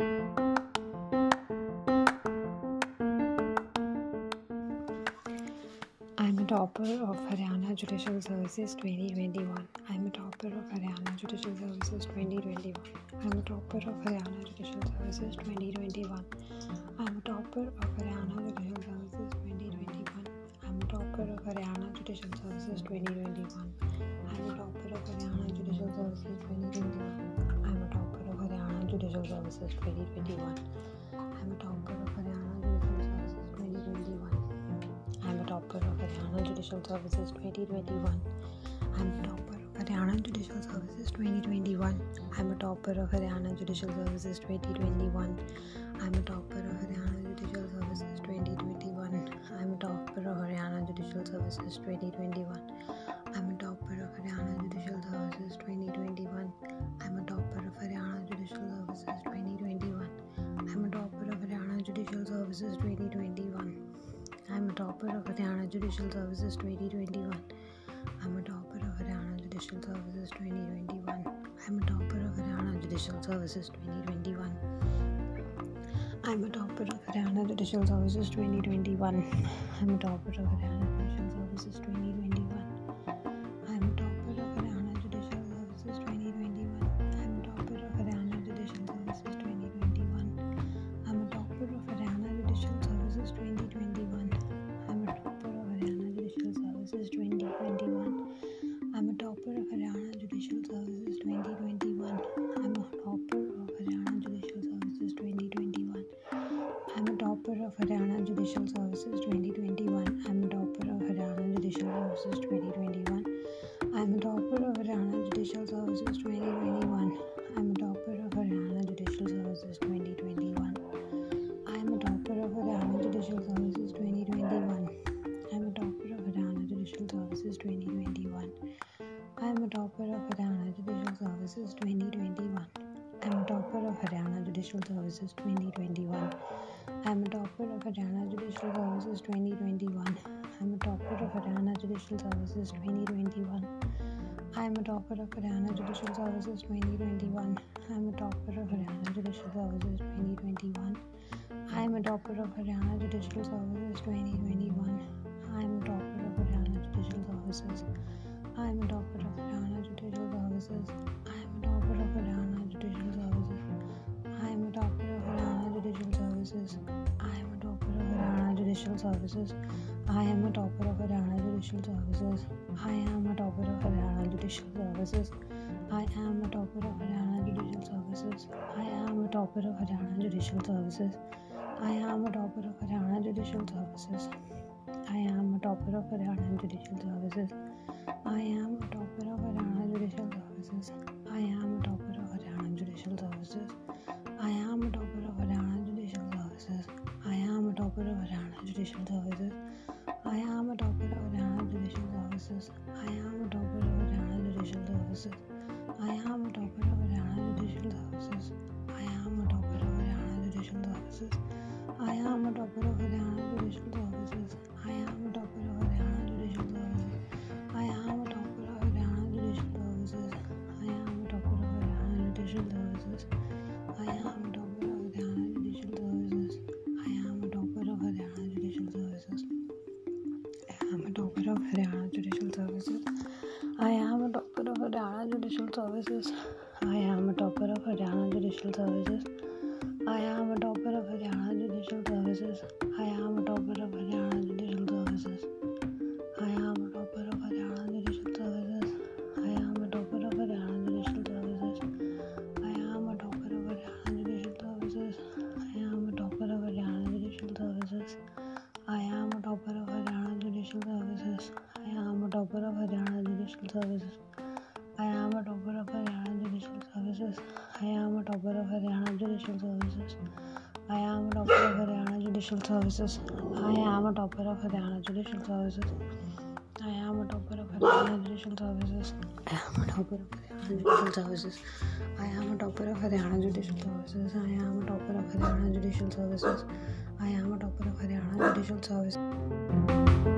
I'm a topper of Haryana Judicial Services 2021. I'm a topper of Haryana Judicial Services 2021. I'm a topper of Haryana Judicial Services 2021. I'm a topper of Haryana Judicial Services 2021. I'm a topper of Haryana Judicial Services 2021. I'm a topper of Haryana Judicial Services 2021. Judicial Services 2021. I'm a topper of Haryana Judicial Services 2021. I'm a topper of Haryana Judicial Services 2021. I'm a topper of Haryana Judicial Services 2021. I'm a topper of Haryana Judicial Services 2021. I'm a topper of Haryana Judicial Services 2021. I'm a topper of Haryana Judicial Services 2021. Judicial Services 2021. I'm a topper of Haryana Judicial Services 2021. I'm a topper of Haryana Judicial Services 2021. I'm a topper of Haryana Judicial Services 2021. I'm a topper of Haryana Judicial Services 2021. Judicial I'm a topper of Haryana Judicial Services 2021. I'm a topper of Haryana Judicial Services. I'm a topper of Haryana Judicial Services. I'm a topper of Haryana Judicial Services. I'm a topper of Haryana Judicial Services. I'm a topper of Haryana Judicial Services. I am a topper of Haryana Judicial Services. I am a topper of Haryana Judicial Services. I am a topper of Haryana Judicial Services. I am a topper of Haryana Judicial Services. I am a topper of Haryana Judicial Services. I am a topper of Haryana Judicial Services. I am a topper of Haryana Judicial a topper of Haryana Judicial Services. I am a topper of Haryana Judicial Services. I am a topper of Haryana Judicial Services. I am a topper of Haryana Judicial Services. I am a topper of Haryana Judicial Services. I am a topper of Haryana Judicial Services. I am a topper of Haryana Judicial Services. I am a topper of Haryana Judicial Services.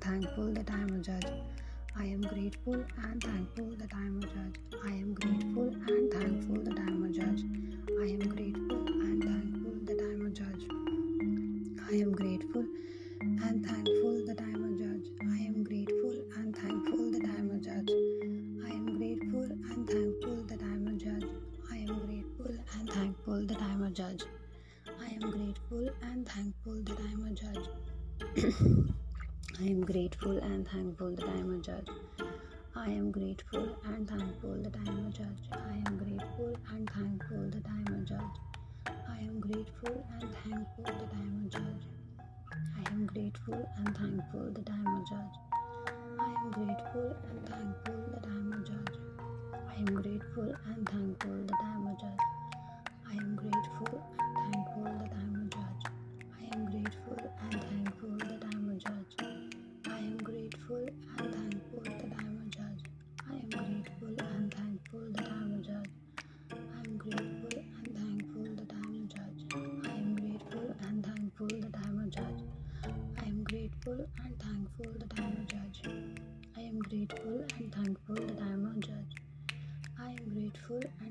thankful that I am a judge. I am grateful and thankful that I am a judge. I am grateful and thankful that I am a judge. I am grateful and thankful that I am a judge. I am grateful and thankful. grateful and thankful that I am a judge. I am grateful and thankful that I am a judge. I am grateful and thankful that I am a judge. I am grateful beautiful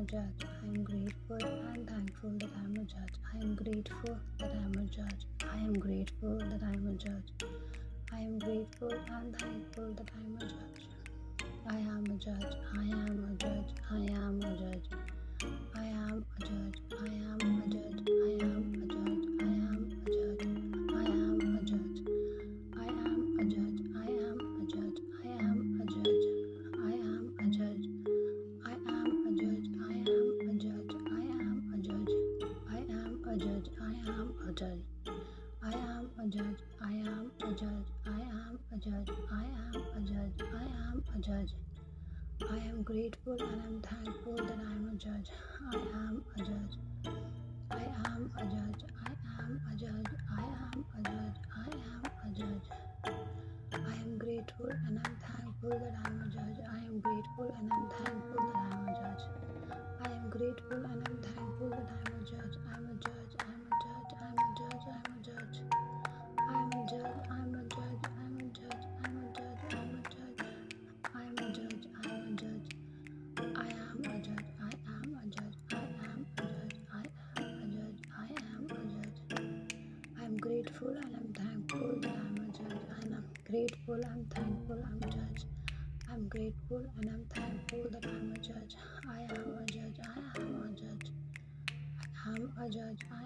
a judge. I am grateful. and thankful that I am a judge. I am grateful that I am a judge. I am grateful that I am a judge. I am grateful and thankful that I am a judge. I am a judge. I am a judge. I am a judge. I am a judge. I am a judge. judge. I am a judge. I am a judge. I am grateful and I am thankful that I am a judge. I am a judge. I am a judge. I am a judge. I am a judge. I am a judge. I am grateful and I am thankful that I am a judge. I am grateful and I am thankful. grateful and I'm thankful I'm a judge and I'm grateful, I'm thankful, I'm a judge. I'm grateful and I'm thankful that I'm a judge. I am a judge, I am a judge. I am a judge, I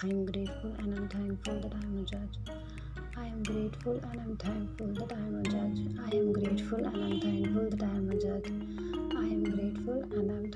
I am grateful and I'm thankful that I am a judge. I am grateful and I'm thankful that I am a judge. I am grateful and I'm thankful that I am a judge. I am grateful and I'm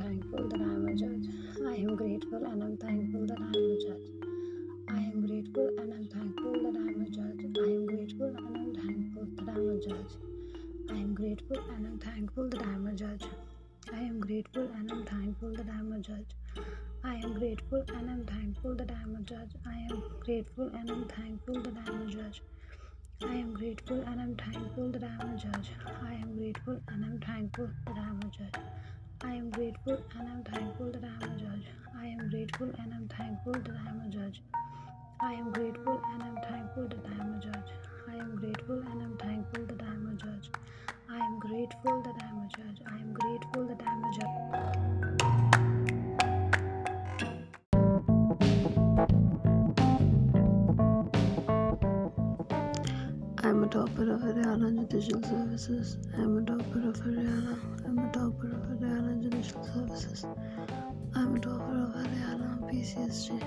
Judicial Services. I'm a topper of Haryana. I'm a topper of Haryana Judicial Services. I'm a topper of Haryana PCSJ.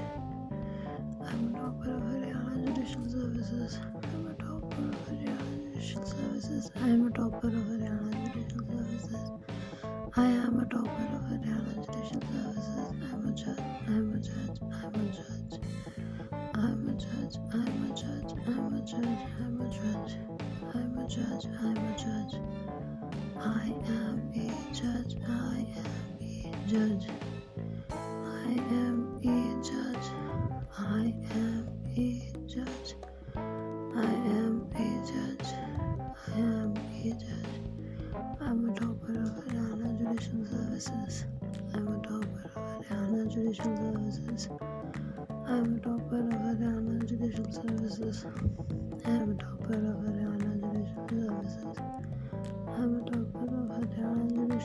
I'm a topper of Haryana Judicial Services. I'm a topper of Haryana Judicial Services. I am a topper of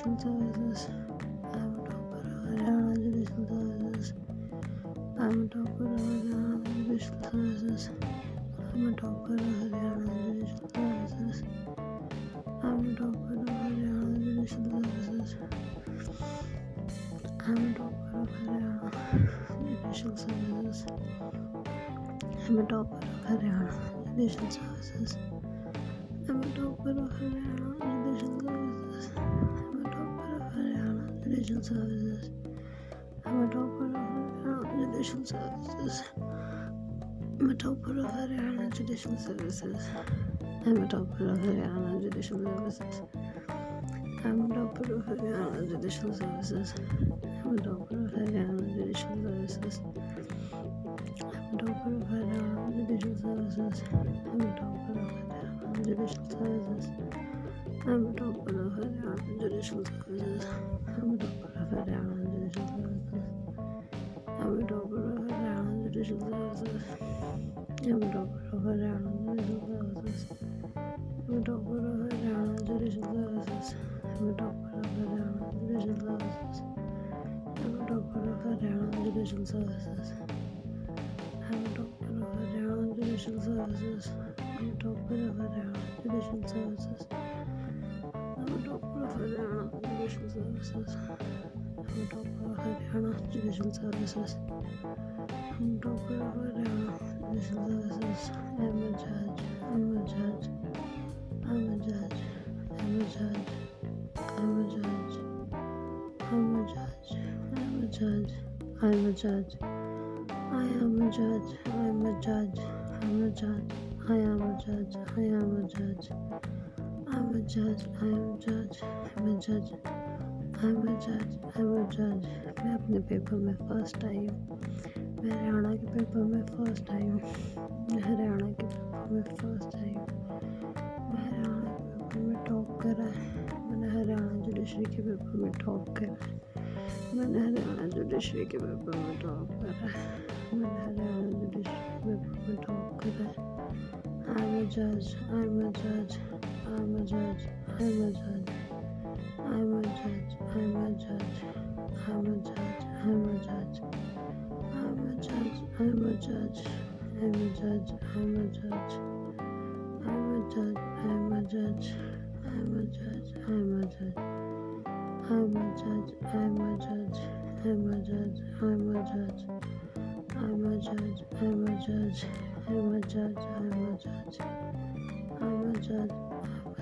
Judicial Services. I'm a topper of Haryana Judicial Services. I'm a topper of Haryana Judicial Services. I'm a topper of Haryana Judicial Services. I'm a topper of Haryana Judicial Services. I'm a topper of Haryana Judicial Services. I'm a topper of Haryana Judicial Services. I'm a topper of Haryana Judicial Services. I'm a topper of Judicial Services. I'm a topper of Haryana Judicial Services. I'm a topper of Haryana Judicial Services. I'm a topper of Haryana Judicial Services. I'm a topper of Haryana Judicial Services. I'm a topper of Haryana Judicial Services. I'm a topper of Haryana Judicial Services. I'm a topper of Haryana Judicial Services. I'm a topper Judicial Services. I'm a topper of Haryana Judicial Services. I'm a topper of Haryana Judicial Services. I'm a topper of Haryana Judicial Services. Topper of Haryana Judicial Services. I'm of Haryana Judicial Services. I'm a topper of Haryana Judicial Services. I'm a topper of Haryana Judicial Services. I'm a topper of Haryana Judicial Services. I'm a topper of Haryana Judicial Services. I'm a topper Judicial Services. I'm a judge. I'm a judge. I'm a judge. I'm a judge. I'm a judge. I'm a judge. I'm a judge. I'm a judge. I am a judge. I'm a judge. I'm a judge. I am a judge. I am a judge. I'm a judge. I am a judge. I'm a judge. I'm a judge. I'm a judge. मैं अपने paper में first आई हूँ। मैं हरियाणा के paper में first आई हूँ। मैं हरियाणा के पेपर में फ़र्स्ट आई हूँ। मैं हरियाणा के पेपर में टॉप करा है। मैंने हरियाणा जुडिशरी के पेपर में टॉप करा है। मैंने हरियाणा जुडिशरी के पेपर में टॉप करा है। मैंने हरियाणा जुडिशरी के पेपर में टॉप करा है। I'm a judge, I'm a judge, I'm a judge, I'm a judge, I'm a judge, I'm a judge, I'm a judge, I'm a judge, I'm a judge, I'm a judge, I'm a judge, I'm a judge, I'm a judge, I'm a judge, I'm a judge, I'm a judge, I'm a judge, I'm a judge, I'm a judge, I'm a judge, I'm a judge. I'm a judge. I'm a judge. I'm a judge. I'm a judge.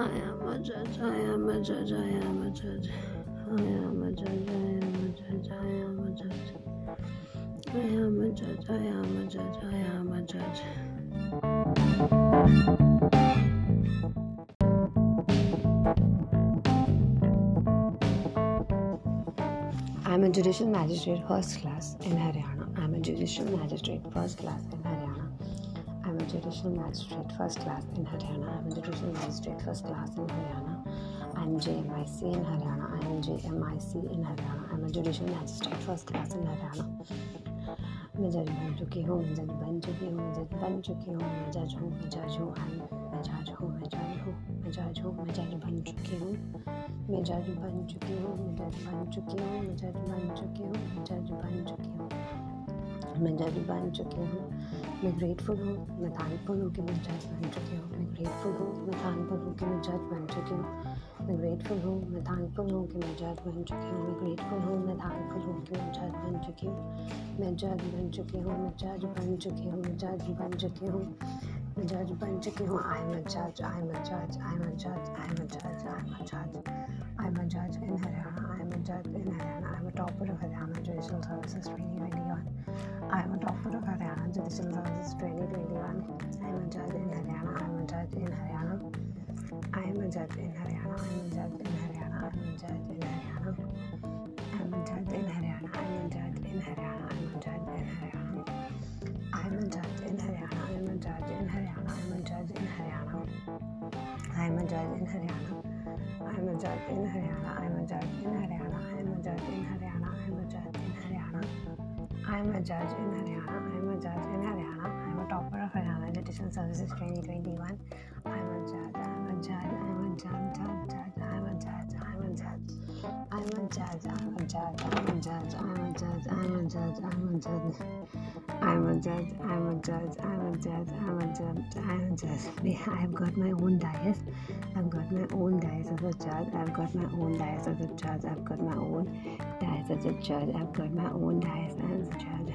I am a judge, I am a judge, I am a judge. I am a judge, I am a judge, I am a judge. I am a judge, I am a judge, I am a judge. I'm a judicial magistrate first class in Haryana. I'm a judicial magistrate first class in Haryana. Traditional magistrate first class in Haryana M traditional magistrate first class in Haryana M J M I C in Haryana M J M I C in Haryana M traditional magistrate first class in Haryana मैं जज बन चुकी हूँ मैं जज बन चुकी हूँ जज बन चुकी हूँ मैं जज हूँ मैं जज हूँ आई मैं जज हूँ मैं जज हूँ मैं जज हूँ मैं जज बन चुकी हूँ मैं जज बन चुकी हूँ मैं जज बन चुकी हूँ मैं जज बन चुकी हूँ मैं जज बन चुकी हूँ मैं जज बन चुकी हूँ। मैं ग्रेटफुल हूँ, मैं थैंकफुल हूँ कि मैं जज बन चुकी हूँ। मैं ग्रेटफुल हूँ, मैं थैंकफुल हूँ कि मैं जज बन चुकी हूँ। मैं ग्रेटफुल हूँ, मैं थैंकफुल हूँ कि मैं जज बन चुकी हूँ। मैं ग्रेटफुल हूँ, मैं थैंकफुल हूँ कि मैं जज बन चुकी हूँ। मैं जज बन चुकी हूँ, मैं जज बन चुकी हूँ, मैं जज बन चुकी हूँ। मैं जज बन चुकी हूँ। आई एम जज आई एम जज आई एम जज आई एम जज आई एम जज आई एम जज इन हरियाणा आई एम जज in Haryana I am topper of Haryana judicial services 2021 I am a doctor of Haryana Judicial Services 2021. I am a judge in Haryana. I am a judge in Haryana. I am a judge in Haryana. I am a judge in Haryana. I am a judge in Haryana. I am a judge in Haryana. I am a judge in Haryana. I am a judge in Haryana. I am a judge in Haryana. I am a judge in Haryana. I am a judge in Haryana. I am a judge in Haryana. I am a judge in Haryana. I am a judge in Haryana. A judge in Haryana. I am a judge in Haryana. I am a topper of Haryana Judicial Services 2021. I am a judge. I am a judge. I am a judge. Judge. Judge. I am a judge. I am a judge. I am a judge. I am a judge. I am a judge. I am a judge. I am a judge. I am a judge. I am a judge. I am a judge. I am a judge. I am a judge. I am a judge. I have got my own dais. I've got my own dais as a judge. I've got my own dais as a judge. I've got my own dais as a judge. I've got my own dais as a judge.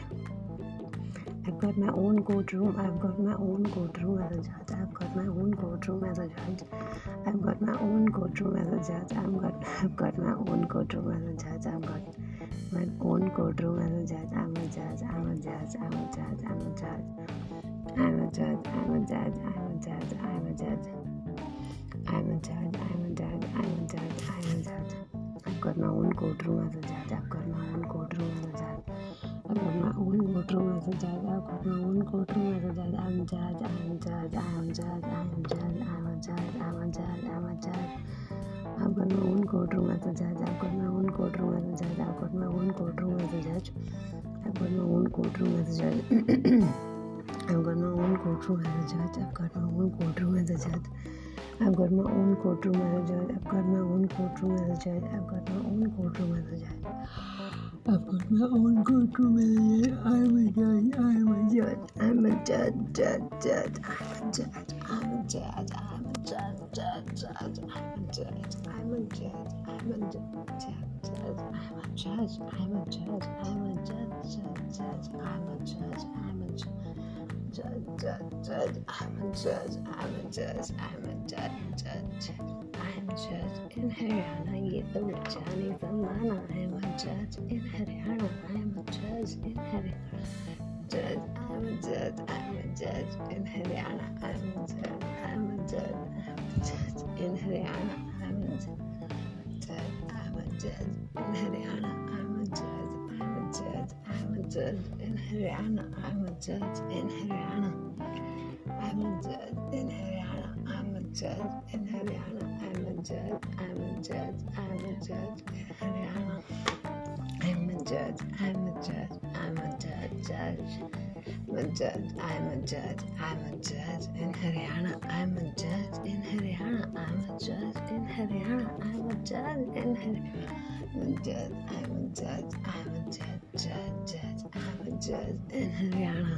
I've got my own courtroom. I've got my own courtroom as a judge. I've got my own courtroom as a judge. I've got my own courtroom as a judge. I've got I've got my own courtroom as a judge. I've got मैं कौन court room I'm a judge, I'm a judge, I'm a judge, I'm a judge, I'm a judge. I'm a judge, I'm a judge, I'm a judge, I'm a judge. I'm a judge, I'm a judge, I'm a judge, I'm a judge. अब करना own court room as a judge, अब करना own court room as a judge. अब करना own court room as a judge, अब करना own court room as a judge. I'm a judge, I'm a judge, I'm a judge, I'm a judge, I'm a judge, I'm a judge, I'm a judge. ಆಗ ನಾವು ಒಂದು ಕೊಟ್ರು ಮತ್ತು ಜಜ್ ಹಾಕೋದು ನಾವು ಒಂದು ಕೊಟ್ರು ಮತ್ತು ಜಜ್ ಹಾಕೋದು ನಾವು ಒಂದು ಕೊಟ್ರು ಮತ್ತು ಜಜ್ ಹಾಕೋದು ನಾವು ಒಂದು ಕೊಟ್ರು ಮತ್ತು ಜಜ್ I've got my own courtroom as a judge. I've got my own courtroom as a judge. I've got my own courtroom as a judge. I've got my own courtroom as a judge. I've got my own courtroom as a judge. I've got my own courtroom as a judge. I'm a judge. I'm a judge. I'm a judge. Judge. Judge. I'm a judge. I'm a judge. I'm a judge. Judge. Judge I'm a judge. I'm a judge. I'm a judge. Judge. I'm a judge. I'm a judge. I'm a judge. Judge. Judge. I'm a judge. I'm a judge. Judge, judge, judge, I'm a judge, I'm a judge, I'm a judge, judge, I'm a judge in Haryana, ये तो जाने जमाना I'm a judge in Haryana, I'm a judge in Haryana, judge, I'm a judge, I'm a judge in Haryana, I'm a judge, I'm a judge, I'm a judge in Haryana, I'm a judge, I'm a judge in Haryana, I'm a judge, I'm a judge, I'm a judge in Haryana, I'm a judge in Haryana. I'm a judge in Haryana. I'm a judge in Haryana. I'm a judge. I'm a judge. I'm a judge in Haryana. I'm a judge. I'm a judge. I'm a judge, judge. I'm a judge, I'm a judge, I'm a judge in Haryana. I'm a judge in Haryana. I'm a judge in Haryana. I'm a judge in Haryana. I'm a judge, I'm a judge, I'm a judge, judge, judge. I'm a judge in Haryana.